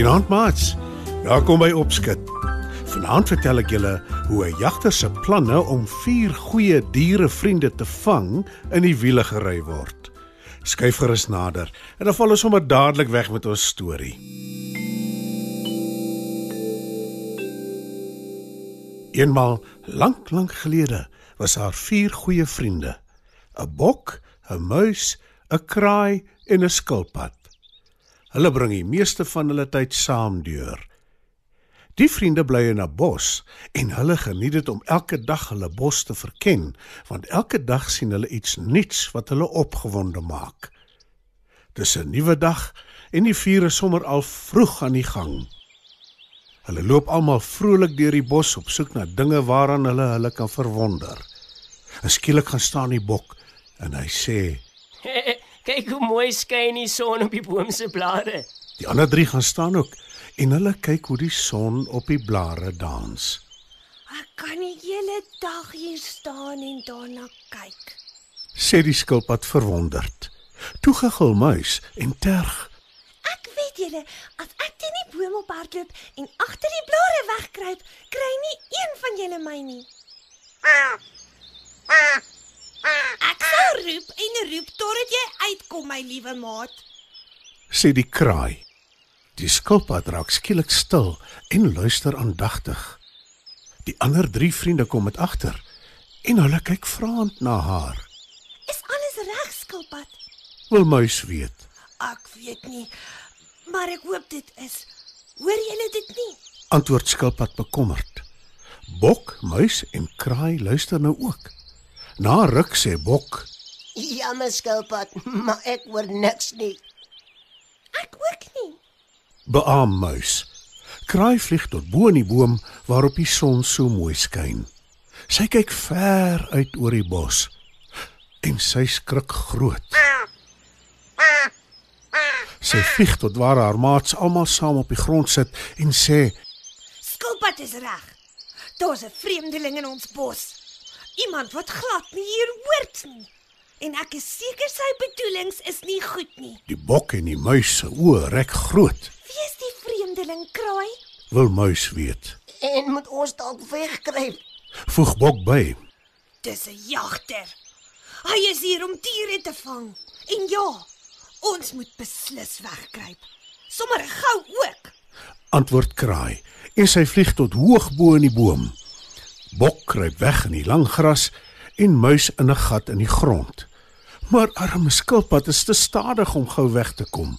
Goeienaand maats. Welkom by Opskud. Vanaand vertel ek julle hoe 'n jagter se planne om vier goeie dierevriende te vang in die wiele gery word. Skyf gerus nader en dan val ons sommer dadelik weg met ons storie. Eenmal lank lank gelede was haar vier goeie vriende: 'n bok, 'n muis, 'n kraai en 'n skilpad. Hulle bring die meeste van hulle tyd saam deur. Die vriende bly in 'n bos en hulle geniet dit om elke dag hulle bos te verken, want elke dag sien hulle iets nuuts wat hulle opgewonde maak. Dis 'n nuwe dag en die vier is sommer al vroeg aan die gang. Hulle loop almal vrolik deur die bos op soek na dinge waaraan hulle hulle kan verwonder. En skielik gaan staan die bok en hy sê: Kyk hoe mooi skyn die son op die boom se blare. Die ander drie gaan staan ook en hulle kyk hoe die son op die blare dans. Ek kan die hele dag hier staan en daarna kyk. Sê die skilpad verwonderd. Toe gegil muis en terg. Ek weet julle, as ek teen die boom op hardloop en agter die blare wegkruip, kry nie een van julle my nie. Ek sal roep en roep totdat jy uitkom, my liewe maat. Sê die kraai. Die skilpad raak skielik stil en luister aandagtig. Die ander drie vriende kom met agter en hulle kyk vraend na haar. Is alles reg, skilpad? Wil muis weet. Ek weet nie, maar ek hoop dit is. Hoor julle dit nie? Antwoord skilpad bekommerd. Bok, muis en kraai luister nou ook. Na ruk sê Bok: Jammer skilpad, maar ek hoor niks nie. Ek ook nie. "Beam muis." Kraai vlieg tot bo in die boom waarop die son so mooi skyn. Sy kyk ver uit oor die bos en sy skrik groot. Sy vlieg tot waar haar maats almal saam op die grond sit en sê: Skilpad is reg. Daar's 'n vreemdeling in ons bos. Iemand wat glad nie hier hoort nie. En ek is seker sy bedoelings is nie goed nie. "Die bok en die muis se oë rek groot." Wie is die vreemdeling kraai? Wil muis weet. En moet ons dalk wegkruip? Voeg Bok by. Dis 'n jagter. Hy is hier om diere te vang. En ja, ons moet beslis wegkruip. Sommige gou ook. antwoord kraai en sy vlieg tot hoog bo in die boom. Bok kruip weg in die lang gras en muis in 'n gat in die grond. Maar arme skilpad is te stadig om gou weg te kom.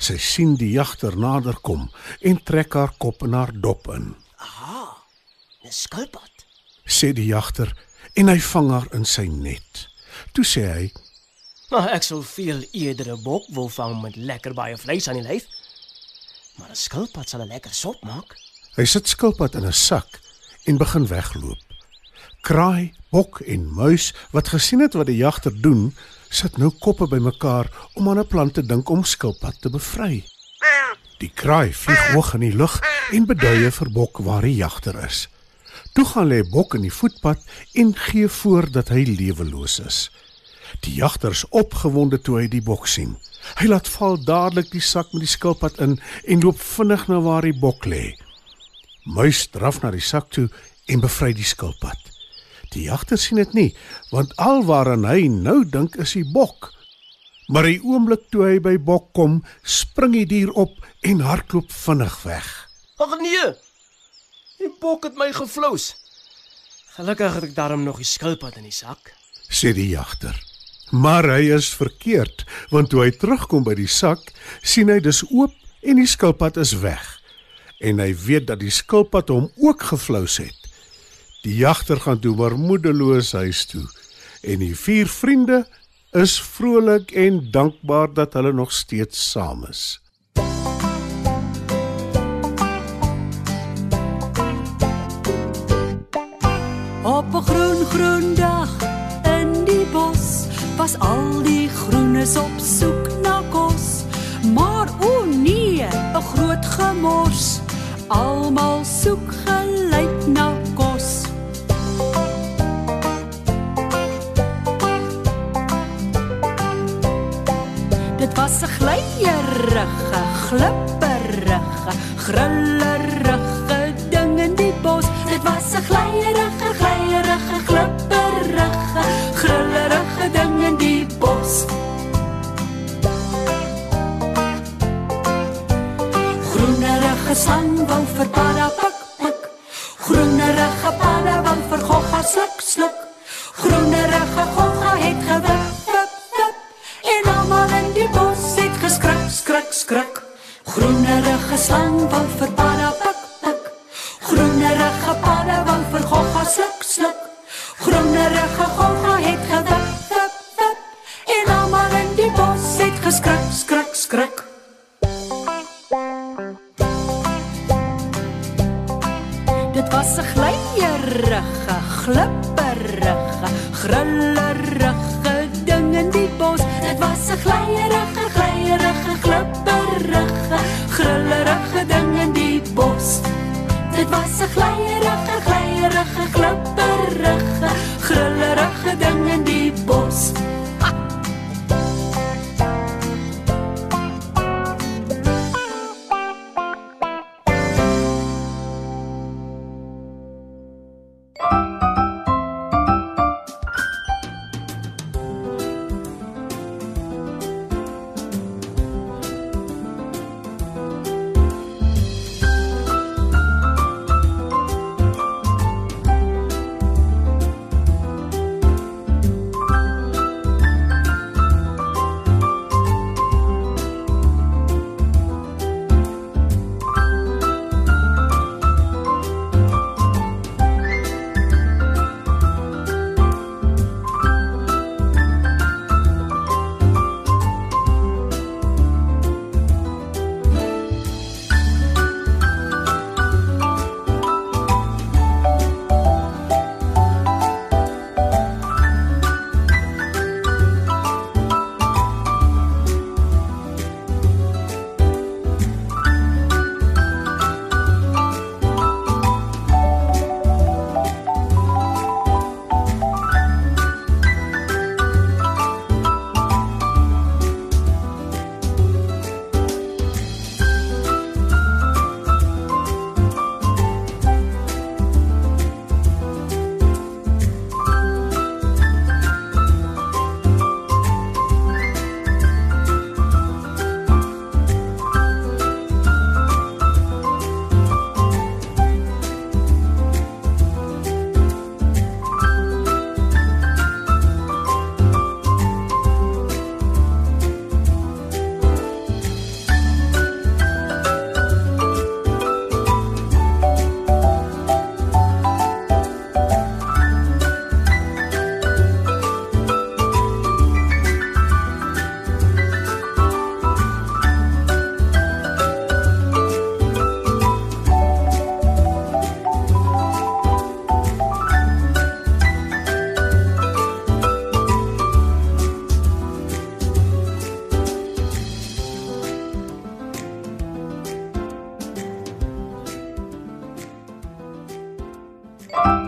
Sy sien die jagter naderkom en trek haar kop in haar dop in. 'n Skilpad. Sê die jagter en hy vang haar in sy net. Toe sê hy: Maar ek sou veel eerder 'n bok wil vang met lekker baie vleis aan die lyf. Maar 'n skilpad sal 'n lekker sop maak. Hy sit skilpad in 'n sak en begin wegloop. Kraai, bok en muis wat gesien het wat die jagter doen, sit nou koppe bymekaar om aan 'n plan te dink om skilpad te bevry. Die kraai vlieg hoog in die lug en beduie vir bok waar die jagter is. Toe gaan lê bok in die voetpad en gee voor dat hy leweloos is. Die jagter is opgewonde toe hy die bok sien. Hy laat val dadelik die sak met die skilpad in en loop vinnig na waar die bok lê. Muis draf na die sak toe en bevry die skilpad. Die jagter sien dit nie, want alwaaraan hy nou dink is die bok. Maar die oomblik toe hy by bok kom, spring die dier op en hardloop vinnig weg. Ag nee. Die bok het my gevlous. Gelukkig het ek daarom nog die skilpad in die sak. sê die jagter. Maar hy is verkeerd, want toe hy terugkom by die sak, sien hy dis oop en die skilpad is weg. En hy weet dat die skilpad hom ook gevlous het. Die jagter gaan toe moedeloos huis toe en die vier vriende is vrolik en dankbaar dat hulle nog steeds saam is. Op 'n groen groen dag in die bos was al die groenes op soek na kos, maar o nee, 'n groot gemors. Almal soek glyerige, glipperige, grillerige slang wou vir padda pik pik. Groenerige padda wou vir gogga sluk sluk. Groenerige gogga het gewip wip wip. En almal in die bos het geskrik skrik skrik. Dit was 'n glyerige, glipperige, grillerige ding in die bos. Dit was 'n glyerige, glyerige, glipperige, grillerige ding in die bos. Dit was 'n glyerige, glyerige, glipperige, grillerige ding in die bos. Bye.